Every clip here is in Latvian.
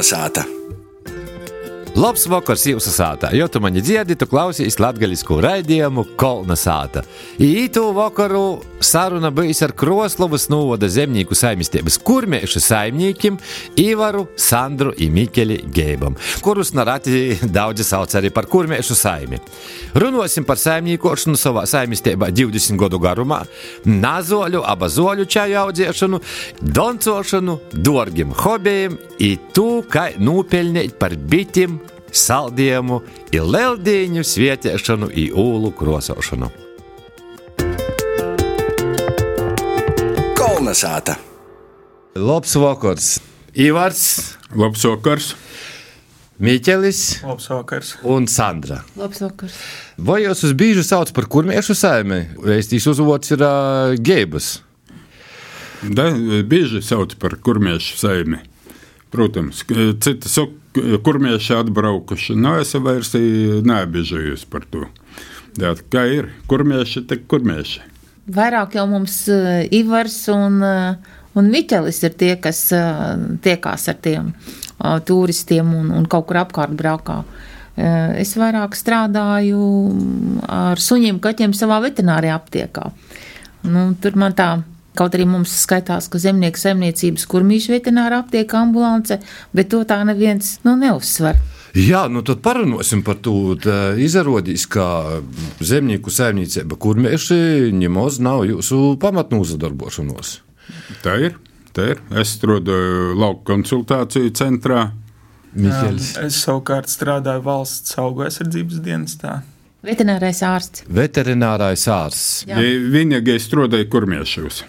Kolnesāta! Labs vakars jūsu sātā, jo tu mani dzirdi, tu klausies latgaļisku raidījumu Kolna sāta. Ītu vakaru saruna bijis ar Kroslovas novada zemnieku saimniecības kurmiešu saimniekiem Ivaru, Sandru un Mikeli Geibam, kurus narati daudzi sauc arī par kurmiešu saimi. Runosim par saimniekošanu savā saimniecībā 20 gadu garumā, nazoļu, abazoļu čaju audzēšanu, doncošanu, dorgiem hobijiem un tu, kā nūpeļnēt par bitiem saldējumu, ir leldīņu svietiešanu, ir ūlu krosošanu. Kolnesāta! Labs vakars! Ivars, Labs vakars! Mīķelis un Sandra. Vai jūs uz bīžu sauc par kurmiešu saimi? Reizes uzvots ir uh, Geibas. Da, bieži sauc par kurmiešu saimi. Protams, citi saka, kurmieši atbraukuši. Nu, es vairs neapbežojos par to. Jā, kā ir? Kurmieši, tak kurmieši. Vairāk jau mums uh, Ivars un, uh, un Miķelis ir tie, kas uh, tiekās ar tiem turistiem un, un kaut kur apkārt braukā. Es vairāk strādāju ar suņiem, kaķiem savā veterinārijā aptiekā. Nu, tur man tā, kaut arī mums skaitās, ka zemnieku saimniecības kurmīša veterināra aptieka ambulance, bet to tā neviens nu, neuzsver. Jā, nu tad parunāsim par to. Tā Izrādās, ka zemnieku saimniecība kurmieši ņemos nav jūsu pamatnūzadarbošanos. Tā ir. Tā ir. Es strādāju lauku konsultāciju centrā. Miķelis. Um, es savukārt strādāju valsts augu aizsardzības dienestā. Veterinārais ārsts. Veterinārais ārsts. Jā. Viņa gāja strādāja kurmiešos.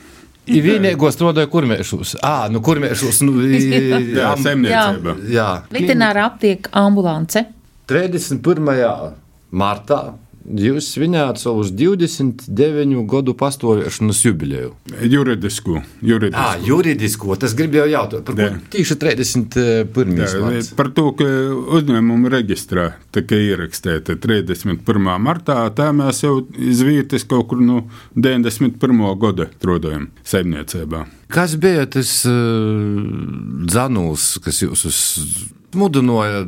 Ir vienīgo strādāja kurmiešus. Ah, nu kurmiešus. Nu, i- Jā, am- saimniecība. jā. Veterināra aptieka ambulance. 31. martā jūs svinējāt savus 29 gadu pastāvēšanas jubileju. Juridisku. juridisku. Ah, juridisko, tas gribēju jautāt. Par ko tieši 31. Jā, marts? par to, ka uzņēmuma reģistrā tika ierakstīta 31. martā, tā mēs jau izvītis kaut kur no 91. gada strādājam saimniecībā. Kas bija tas uh, dzanuls, kas jūs uz- mudināja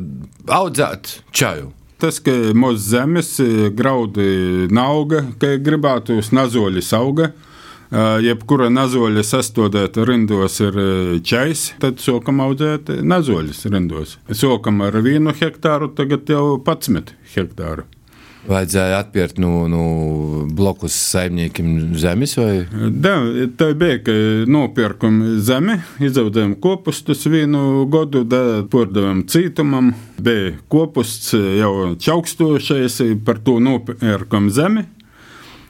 audzēt čaju? Tas, ka mūsu zemes eh, graudi nauga, ka gribētu uz nazoļus auga. eh, Jebkura nazoļa sastādīta rindos ir eh, čais, tad sākam audzēt nazoļus rindos. Sākam ar vienu hektāru, tagad jau 11 hektāru. Vajadzēja atpirkt no, no blokus saimniekiem zemes vai? Da, tā bija, ka nopirkam zemi, izaudzējām kopustus vienu gadu, pārdevām cietumam. Bija kopusts jau čaukstošais, par to nopirkam zemi.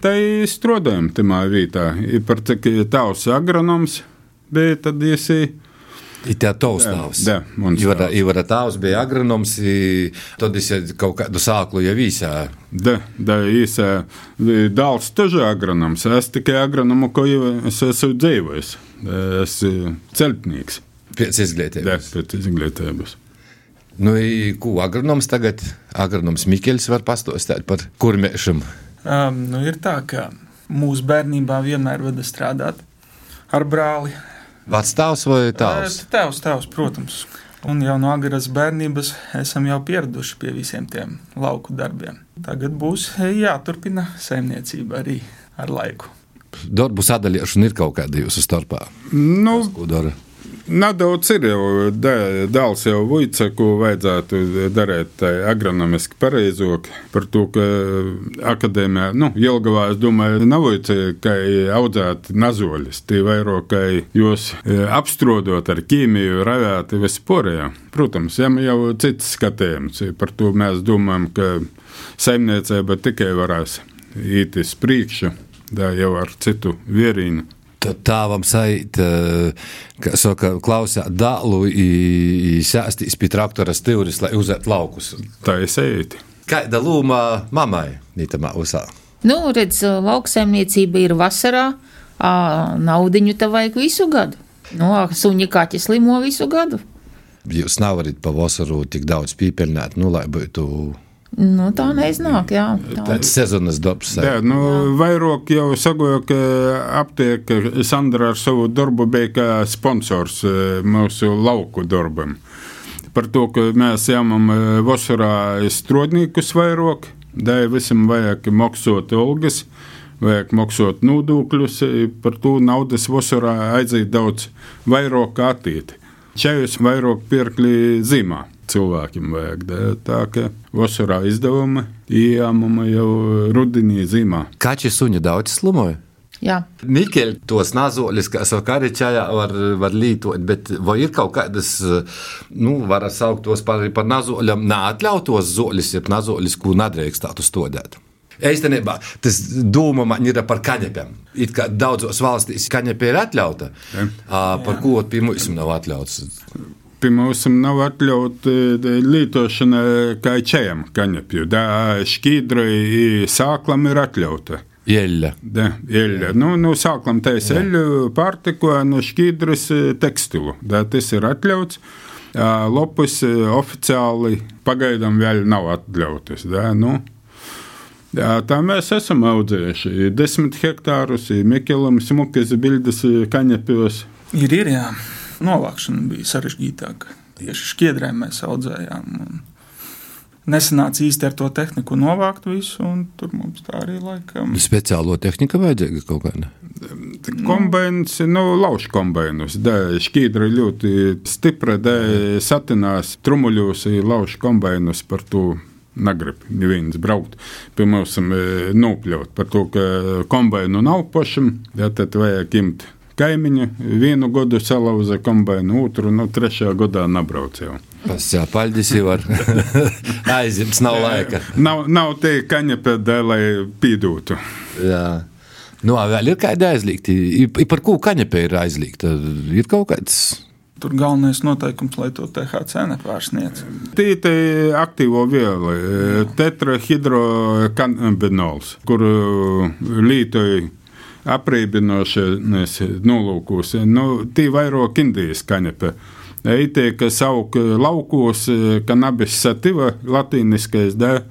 Tā strādājām tajā vietā. Par cik tavs agronoms bija, tad esi. Ir tā taustāvs. Jā, mans Ivara, tēvs. Bija agronoms, i tad es kaut kādu sāklu jau īsā. Da, da īsā dāls tažu agronoms. Es tikai agronomu, ko jau es esmu dzīvojis. Es celtnieks. Pēc Da, izglītības. pēc izglītības. Nu, i ko agronoms tagad? Agronoms Mikls var pastāstīt par kurmēšanu. Um, nu ir tā, ka mūsu bērnībā vienmēr vada strādāt ar brāli. Vecstāvs vai tāvs? Eh, Tēvs, tēvs, protams. Un jau no agras bērnības esam jau pieraduši pie visiem tiem lauku darbiem. Tagad būs jāturpina saimniecība arī ar laiku. Darbu sadalīšana ir kaut kāda jūsu starpā. Nu, Ko dara? Nedaudz ir jau dēls, jau vujca, ko vajadzētu darīt agronomiski pareizāk. Par to, ka akadēmijā, nu, Jelgavā, es domāju, nav vujca, ka audzēt nazoļus. Tie vairāk, ka jūs e, apstrodot ar ķīmiju, ravēt vispārējā. Protams, jām jau cits skatījums. Par to mēs domājam, ka saimniecība tikai varēs iet uz priekšu, jau ar citu vierīnu. Tāvam sait, eh, ka saka, klausā dālu, sēstīs pie traktora stīvris, lai uzētu laukus. Tā ir eiti. Kāda lūma mammai Nītamā uzsā? Nu, redz, lauksaimniecība ir vasarā, naudiņu te vajag visu gadu. Nu, suņi kaķi slimo visu gadu. Jūs nevarat pavasaru tik daudz pīpeļnēt, nu, lai būtu Nu, tā neiznāk, jā. Tā. tāds sezonas darbs. Jā, nu, vairāk jau sagoju, ka aptieka Sandra ar savu darbu bija kā sponsors eh, mūsu lauku darbam. par to, ka mēs jāmam vasarā strodnīkus vairāk, dēļ visam vajag maksot olgas, vajag maksot nodokļus, par to naudas vasarā aiziet daudz vairāk attīti. Čajus vairāk pirkli zīmā cilvēkiem vajag. Tā kā vasarā izdevumi ieņēmuma jau rudenī zīmā. Kaķi suņi daudz slimoja? Jā. Mikēļ tos nazoļus, kā jau karičājā, var, var lietot, bet vai ir kaut kādas, nu, var saukt tos par, par nazoļam, neatļautos zoļus, jeb nazoļus, ko nedrīkstētu stodēt? Īstenībā tas doma man ir par kaņepēm. It kā daudzos valstīs kaņepē ir atļauta, ja. par ko pie mums nav atļauts. Pie mums nav atļauta lietošana kā čējam kaņepju. Šķīdrai sāklam ir atļauta. Jeļa. Da, jeļa. Nu, nu, sāklam taisa eļu pārtiko no šķīdras tekstilu. Da, tas ir atļauts. Lopus oficiāli pagaidām vēl nav atļautas. Da, nu, Jā, tā mēs esam audzējuši. Desmit hektārus, Mikēlam, smukas bildes kaņepjos. Ir, ir, jā. Novākšana bija sarežģītāka. Tieši šķiedrē mēs audzējām. Nesanāca īsti ar to tehniku novākt visu, un tur mums tā arī laikam. Speciālo tehniku vajadzīga kaut kāda. Kombināts, nu, lauž kombināts. Šķīdra ļoti stipra, satinās trumuļos, lauž kombināts par to negrib neviens braukt pie mums nopļaut par to, ka kombainu nav pašam, ja tad vajag imt kaimiņu. Vienu gadu salauza kombainu, otru, no nu, trešajā gadā nebrauc jau. Tas jā, paļģis jau var aizņemt, nav laika. Nav, nav te kaņepēdē, lai pīdūtu. Jā. Nu, vēl ir kādi aizliegti. Par ko kaņepē ir aizliegta? Ir kaut kāds Tur galvenais noteikums, lai to THC nepārsniedz. Tīte aktīvo vielu, tetrahidrokannabinols, kur lītoja aprībinošanas nolūkos. Nu, tī vairāk Indijas kaņepe. Eitē, kas aug laukos, kanabis sativa latīniskais dēļ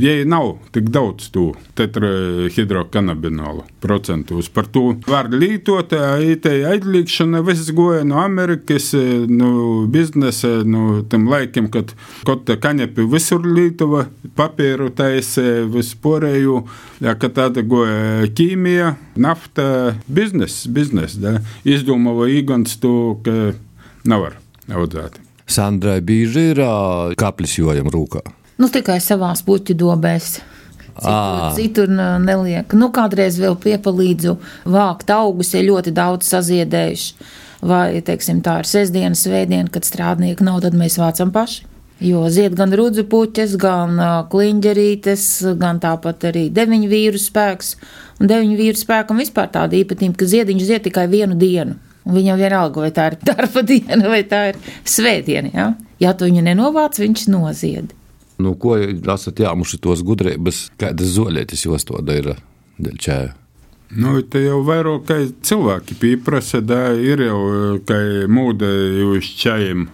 ja nav tik daudz to tetrahidrokanabinolu procentus. Par to var lietot, IT aizliekšana viss goja no Amerikas, no biznesa, no tam laikiem, kad kaut kaņepi visur Lietuva, papīru taisa, vispārēju, kad tāda goja ķīmija, nafta, bizness, biznes, da, izdomāja Igons to, ka nevar audzēt. Sandrai bieži ir kaplis jojam rūkā. Nu, tikai savā puķu dobēs. Citur, citur neliek. Nu, kādreiz vēl piepalīdzu vākt augus, ja ļoti daudz saziedējuši. Vai, teiksim, tā ir sestdiena, svētdiena, kad strādnieki nav, tad mēs vācam paši. Jo zied gan rudzu puķes, gan kliņģerītes, gan tāpat arī deviņu vīru spēks. Un deviņu vīru spēkam vispār tāda īpatnība, ka ziediņš zied tikai vienu dienu. Un viņam vienalga, vai tā ir darba diena vai tā ir svētdiena. Ja, ja tu viņu nenovāc, viņš nozied. Nu, ko esat jāmuši tos gudrības, kādas zoļietis jūs to dara dēļ čēja? Nu, te jau vairāk kā cilvēki pieprasa, da ir jau kā mūde uz čajiem.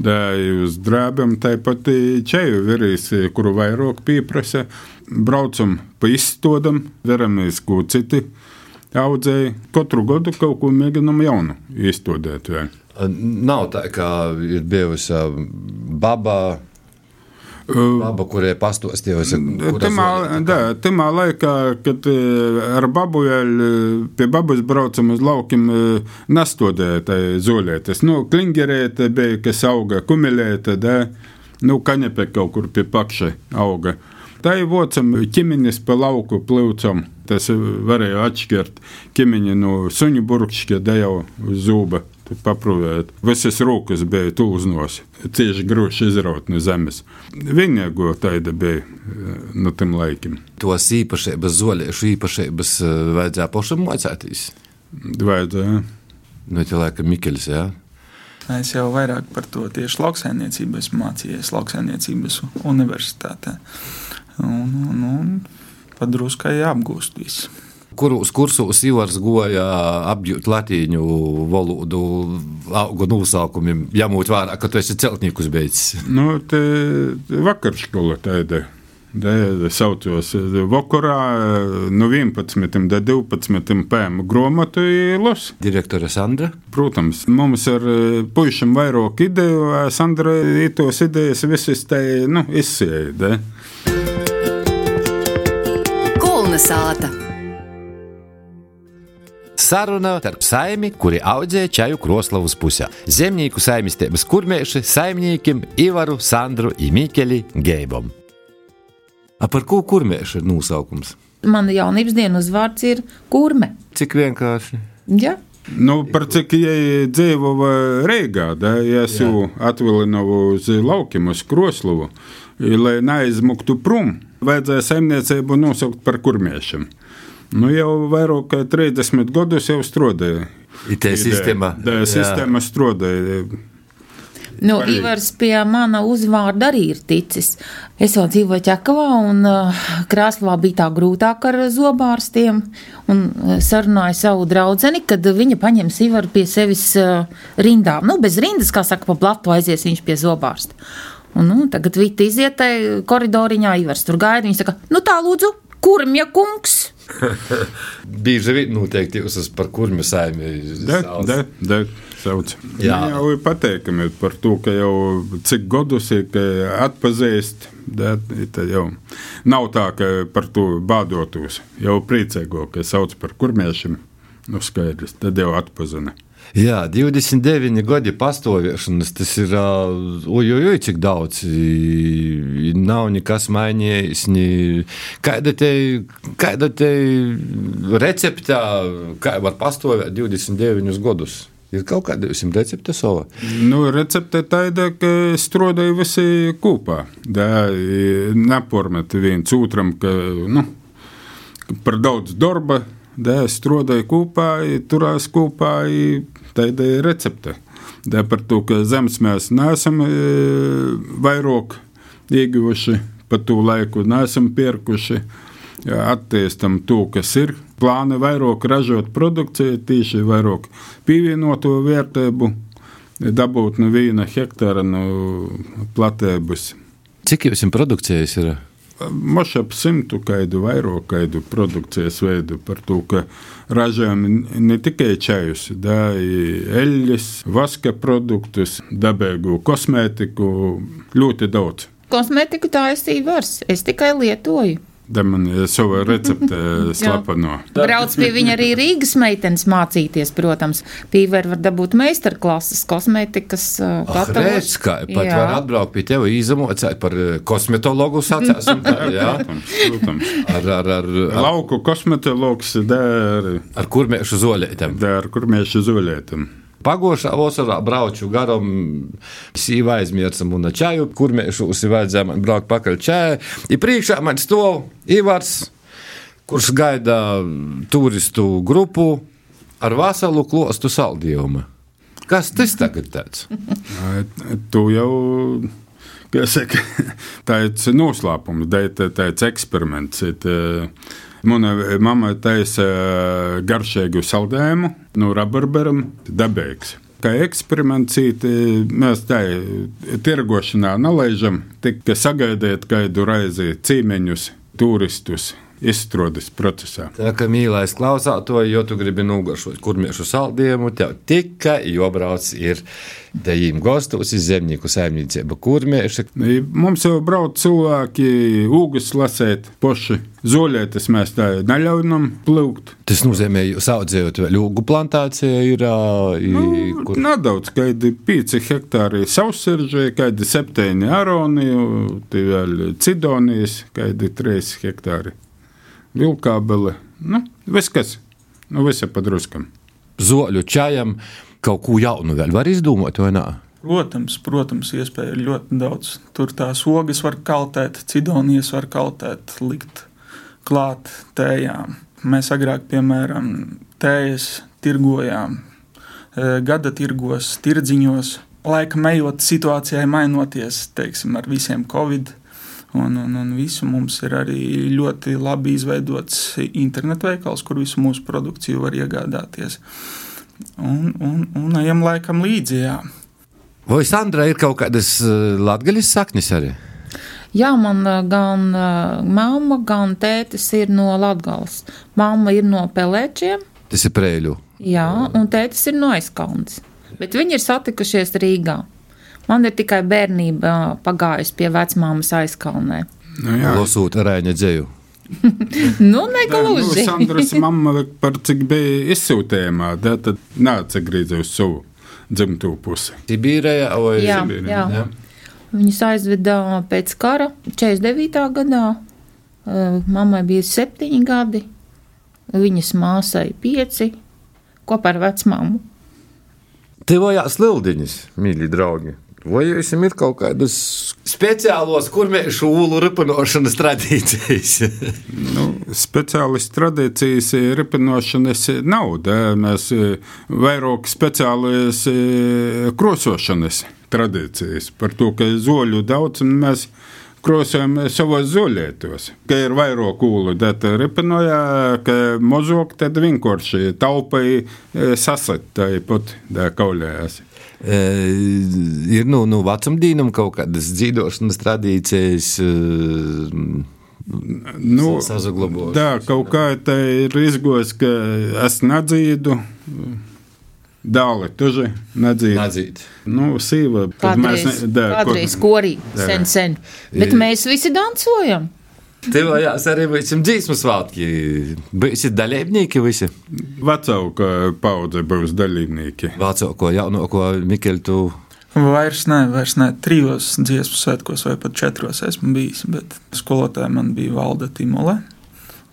Da uz drēbēm tāpat čaju virīs, kuru vairāk pieprasa. Braucam pa izstodam, veramies ko citi audzēji. Katru gadu kaut ko mēģinam jaunu izstudēt. Nav tā, kā ir bijusi baba Baba, kurie pastāstījusi. Tajā laikā, kad ar babu pie babas braucam uz laukiem, nastodēja zoļietes. Nu, klingerēta bija, kas auga kumelēta, da, nu, kaņepē kaut kur pie pakša auga. Tā ir vocam ķimiņas pa lauku plūcam. Tas varēja atšķirt ķimiņu no suņu burkšķa, da jau zūba paprūvēt. Visas rūkas bija tūznos, cieši grūši izraut no zemes. Vienīgo tāda bija no tiem laikiem. Tos īpašības, zoļiešu īpašības vajadzēja pašam mācīties. Vajadzēja. No tā laika Mikeļs, jā. Es jau vairāk par to tieši lauksaimniecību esmu mācījies lauksaimniecības universitātē. Un, un, un padruskai apgūst visu kuros kursos Ivars goja apgūt latīņu valodu, augu nosaukumiem, jāmūt vērā, ka tu esi celtniekus beidzis? Nu, te vakarškola tāda saucos vakarā no 11. līdz 12. pēmu grāmatu īlus. Direktore Sandra. Protams, mums ir puišiem vairāk ideju, Sandra tos idejas visas te nu, izsēja. Kulna sāta. Saruna starp saimi, kuri audzēja čaju Kroslavas pusē. Zemnieku saimistības kurmēši saimniekiem Ivaru, Sandru, Imīķeli, Geibom. A par ko kurmēša ir nosaukums? Mana jaunības dienas uzvārds ir kurme. Cik vienkārši? Ja? Nu, par cik jai dzīvoja Reigā, da, ja es jau atvilināju uz laukiem, uz Kroslavu, lai neaizmuktu prom, vajadzēja saimniecību nosaukt par kurmiešiem. Nu, jau vairāk kā 30 gadus jau strādāja. Tā sistēma. Tā sistēma strādāja. Nu, Arī. Ivars pie mana uzvārda arī ir ticis. Es jau dzīvoju Čakavā, un uh, Krāslā bija tā grūtāk ar zobārstiem. Un uh, sarunāju savu draugu, kad viņa paņems Ivaru pie sevis uh, rindām. Nu, bez rindas, kā saka, pa platu aizies viņš pie zobārsta. Un, nu, tagad Vita iziet tajā koridoriņā, Ivars tur gaida. Viņa saka, nu tā lūdzu, kurmja kungs! Bieži vien noteikti jūs esat par kurmi saimi. Da, da, da, sauc. Jā. Jā. Jau ir pateikami par to, ka jau cik gadus ir atpazīst. Da, jau nav tā, ka par to bādotos. Jau priecēgo, ka sauc par kurmiešiem. Nu, skaidrs, tad jau atpazina. Jā, 29 gadi pastāvēšanas, tas ir ojoj, cik daudz. Nav nekas mainījies. Ni, kāda te, kāda te recepte, kā var pastāvēt 29 gadus? Ir kaut kāda recepte sava? Nu, recepte tāda, ka strādāja visi kopā. Nepormet viens otram, ka nu, par daudz darba. Da, strādāja kopā, turās kopā, tāda ir recepte. Da, par to, ka zemes mēs neesam e, vairāk ieguvuši pa to laiku, neesam pirkuši. Attīstam to, kas ir. Plāni vairāk ražot produkciju, tīši vairāk pievienoto vērtību, dabūt no viena hektāra no platības. Cik jums produkcijas ir? Moš ap simtu kaidu vairāk kaidu produkcijas veidu par to, ka ražojam ne tikai čajus, bet eļļas, vaska produktus, dabīgu kosmētiku, ļoti daudz. Kosmētiku tā es īvars, es tikai lietoju. Da man ir sava recepte slepeno. Brauc pie viņa arī Rīgas meitenes mācīties, protams. Pīvēr var dabūt meistarklases kosmētikas uh, Redz, kā pat Jā. var atbraukt pie tevis, izamocēt par eh, kosmetologu tā, Jā, Protams, protams. ar, ar, ar, ar, Lauku kosmetologs dara, ar kurmēšu zoļētēm. dara kur mēs Pagošā vasarā braucu garam, sīvā aizmirsam un čaju, kur mēs šūsi vajadzēja man braukt pakaļ čāju. I priekšā man stov Ivars, kurš gaida turistu grupu ar veselu klostu saldījumu. Kas tas tagad tāds? Tu jau. Saka, tāds noslēpums, tā- tāds eksperiments. eh, Mana mamma taisa garšīgu saldējumu no rabarbaram, dabīgs. Kā eksperiments, it, eh, mēs tā tirgošanā nalaižam, tikai sagaidiet kādu reizi cīmeņus, turistus izstrādes procesā. Tā kā mīlēs klausātoju, jo tu gribi nogaršot kurmiešu saldījumu, tev tikai jobrauc ir dejīm gostos, ir zemnieku saimniecība kurmieša. Mums jau brauc cilvēki, ūgas lasēt, poši zoļētas mēs tā neļaujam plūkt. Tas nozīmē, jūs audzējot vēl jūgu plantācija ir, ā, i, Nu, kur Nedaudz, kādi 5 hektāri savsardžē, kādi 7 aroniju, tie vēl cidonijas, kādi 3 hektāri vilkābeli. Nu, viss kas, nu visi padruskam. zoļu čajam kaut ko jaunu vēl var izdomāt, vai ne? Protams, protams, iespēja ir ļoti daudz. Tur tās ogas var kaltēt, cidonijas var kaltēt, likt klāt tējām. Mēs agrāk, piemēram, tējas tirgojām, e, gada tirgos, tirdziņos. Laika ejot, situācijai mainoties, teiksim, ar visiem covid. Un, un, un visu mums ir arī ļoti labi izveidots internetu veikals, kur visu mūsu produkciju var iegādāties. Un, un, un ejam laikam līdzi. Jā. Vai Sandra ir kaut kādas latgaļas saknes arī? Jā, man ā, gan ā, mamma, gan tētis ir no Latgales. Mamma ir no Pelēčiem, Tas ir prēļu. jā, un tētis ir no Aizkalnas. Bet viņi ir satikušies Rīgā. Man ir tikai bērnība pagājusi pie vecmāmas Aizkalnē. Nu, jā. Losūt Rēņa dzēju. Nu, Nu, negluži. Sandras mamma par cik bija izsūtījumā, da, tad neatsagrīza uz savu dzimto pusi. Sibīrijā vai Jā, Sibīrijā, jā. jā. Viņus aizveda pēc kara 49. gadā. Mammai bija septiņi gadi, viņas māsai pieci, kopā ar vecmāmu. Tev vajag slildiņas, mīļi draugi. Vai jums ir kaut kādas speciālos kurmēšu ulu ripinošanas tradīcijas? Nu, speciālas tradīcijas eh, ripinošanas nav. Da? Mēs eh, vairāk speciālas eh, krosošanas tradīcijas par to, ka zoļu daudz un mēs krosojam savos zoļietos. Ka ir vairāk ulu, tad ripinoja, ka mazāk tad vienkārši taupai sasat tāpat da kaulējās. Ir nu, nu vecumdīnam kaut kādas dzīvošanas tradīcijas. Nu. Tā kaut kā tā ir izgojis, ka es nedzīdu. Dāli, tuži nedzīdu. Nedzīt. Nu, sīva, kad mēs Kādreiz, ne- da, kādreiz ko- korī, sen, sen. Bet mēs visi dancojam. Tev vajag arī būsim dzīsmu svētki. Būsiet dalībnieki visi. Vecāka paudze būs dalībnieki. Vācāko, jaunāko Mikelu. Tu... Vairs nē, vairs nē, trijos dziesmu svētkos vai pat četros esmu bijis, bet skolotāja man bija Valda Timole.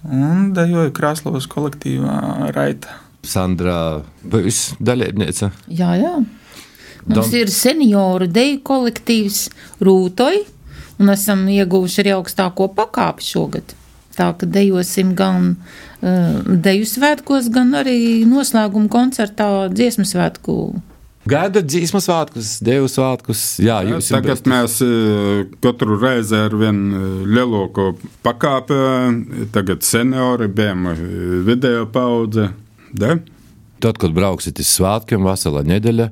Un dejoju Kraslovas kolektīvā Raita. Sandra būs dalībniece. Jā, jā. Mums Dom- ir senioru deju kolektīvs Rūtoj, un esam ieguvuši arī augstāko pakāpi šogad. Tā ka dejosim gan uh, deju svētkos, gan arī noslēguma koncertā dziesmu svētku. Gaidat dzīsmu svētkus, dievu svētkus. Jā, jūs Tagad mēs eh, katru reizi ar vien eh, lielāko pakāpi, tagad seniori, bijām video paudze. Da? Tad, kad brauksit uz svētkiem, vasarā nedēļa,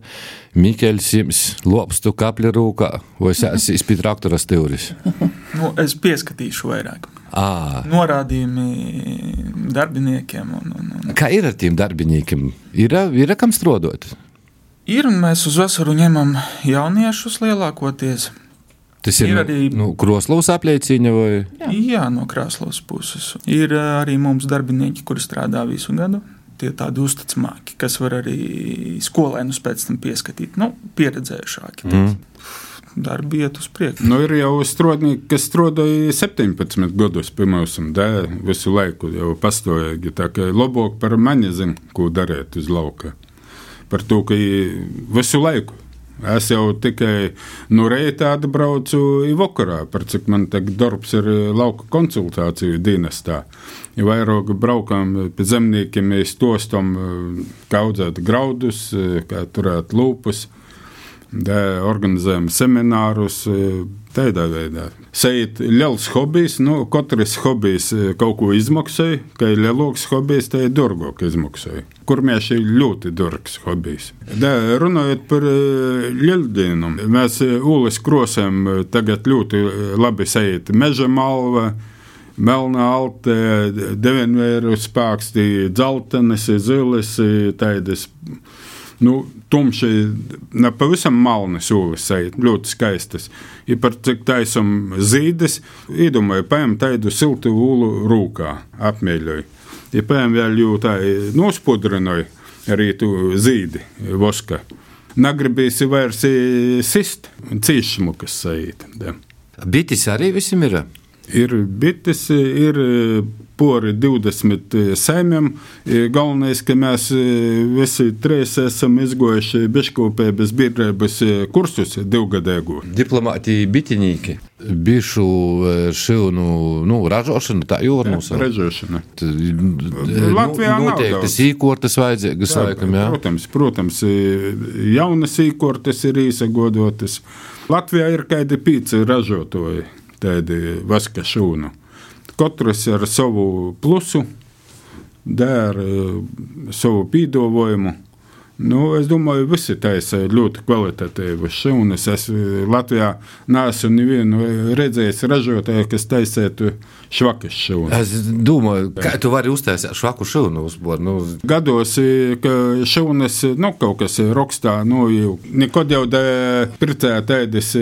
Mikls jums lopstu kapļa rūkā vai sēsīs pie traktora stūris. Nu, es pieskatīšu vairāk. À, Norādījumi darbiniekiem. Un, un, un. kā ir ar tiem darbiniekiem? Ir, ir kam strādāt? Ir, un mēs uz vasaru ņemam jauniešus lielākoties. Tas ir, Ir arī- nu, kroslovs apliecīņa vai Jā. Jā, no Krasnovas puses. Ir arī mums darbinieki, kuri strādā visu gadu. Tie tādi uzticamāki, kas var arī skolēnus pēc tam pieskatīt. Nu, pieredzējušāki. Mm. Darbi iet uz priekšu. Nu, ir jau strādnieki, kas strādāja 17 gadus pie mums, da, visu laiku jau pastāvīgi. Tā kā labāk par mani zina, ko darīt uz lauka. Par to, ka visu laiku. Es jau tikai no reita atbraucu vakarā, par cik man tagad darbs ir lauka konsultāciju dienestā. Vairāk braukām pie zemniekiem, mēs tostam, kā audzēt graudus, kā turēt lūpus. Organizējam seminārus, e, tādā veidā. Seit liels hobijs, nu, katrs hobijs e, kaut ko izmaksāja, ka ir lielāks hobijs, tā ir dārgāk izmaksāja. Kur mēs ir ļoti dārgs hobijs. Da, runājot par e, lieldienu, mēs e, Ulas krosam e, tagad ļoti labi seit meža malva. Melnā alte, deviņvēru spēkstī, dzeltenes, zilis, tādas nu, tumši, ne pavisam malni sūlis, ļoti skaistas. Ja par cik taisam zīdes, iedomāju, paņem tādu siltu ulu rūkā, apmēļoju. Ja paņem vēl jau tā nospudrinoju arī tu zīdi, voska. Nagribēsi vairs i sist, cīšmukas sajīt. Bitis arī visam ir. Ir bites, ir pori 20 saimiem. Galvenais, ka mēs visi trīs esam izgojuši biškopēbas biedrības kursus divgadēgu. Diplomātija bitinīki. Bišu e, šilnu nu, ražošana, tā jau var nosaukt. Ražošana. Latvijā Latvijā nav noteikti daudz. īkortas vajadzīgas laikam, jā. Protams, protams, jaunas īkortes ir īsagodotas. Latvijā ir kādi pīci ražotāji, tādi vaska šūnu. Katrs ar savu plusu, dara savu pīdavojumu. Nu, es domāju, visi taisa ļoti kvalitatīvas šūnas. Es eh, Latvijā neesmu nevienu redzējis ražotāju, kas taisētu švakas šūnas. Es domāju, kā tu vari uztaisīt švaku šūnu. Nu, Gados, ka šūnas, nu, kaut kas rakstā, nu, nekad jau da pircē tēdis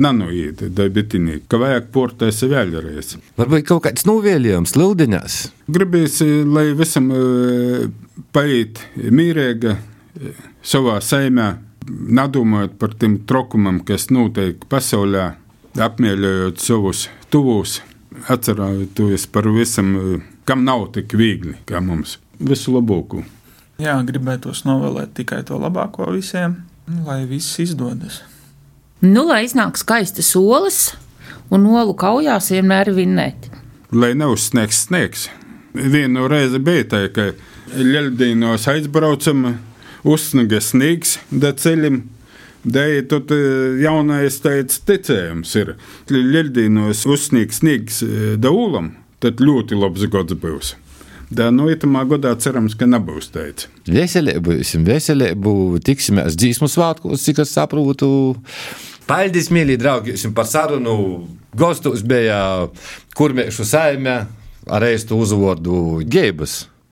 nanoīt, da bitinī, ka vajag portais vēlreiz. varbūt kaut kāds novēlījums, lūdiņās. Gribīs, lai visam eh, paiet mīrēga savā saimē, nedomājot par tiem trokumam, kas notiek pasaulē, apmieļojot savus tuvus, atceroties par visam, kam nav tik viegli kā mums. Visu labāko! Jā, gribētos novēlēt tikai to labāko visiem, lai viss izdodas. Nu, lai iznāk skaistas olas un olu kaujās vienmēr vinnēt. Lai neuzsniegs sniegs. Vienu reizi bija tā, ka Ļeldīnos aizbraucam, uzsniga sniegs da ceļam. Dēļ tur jaunais teica, ticējums ir. Ļeldīnos uzsniegs sniegs e, da ūlam, tad ļoti labs gads būs. Da, nu, itamā gadā cerams, ka nebūs teicis. Veselību, veselību, tiksimies dzīsmu svētkos, cik es saprotu. Paldies, mīļie draugi, jums par sarunu. Gostos bija kurmiešu saime ar reistu uzvārdu Gēbas.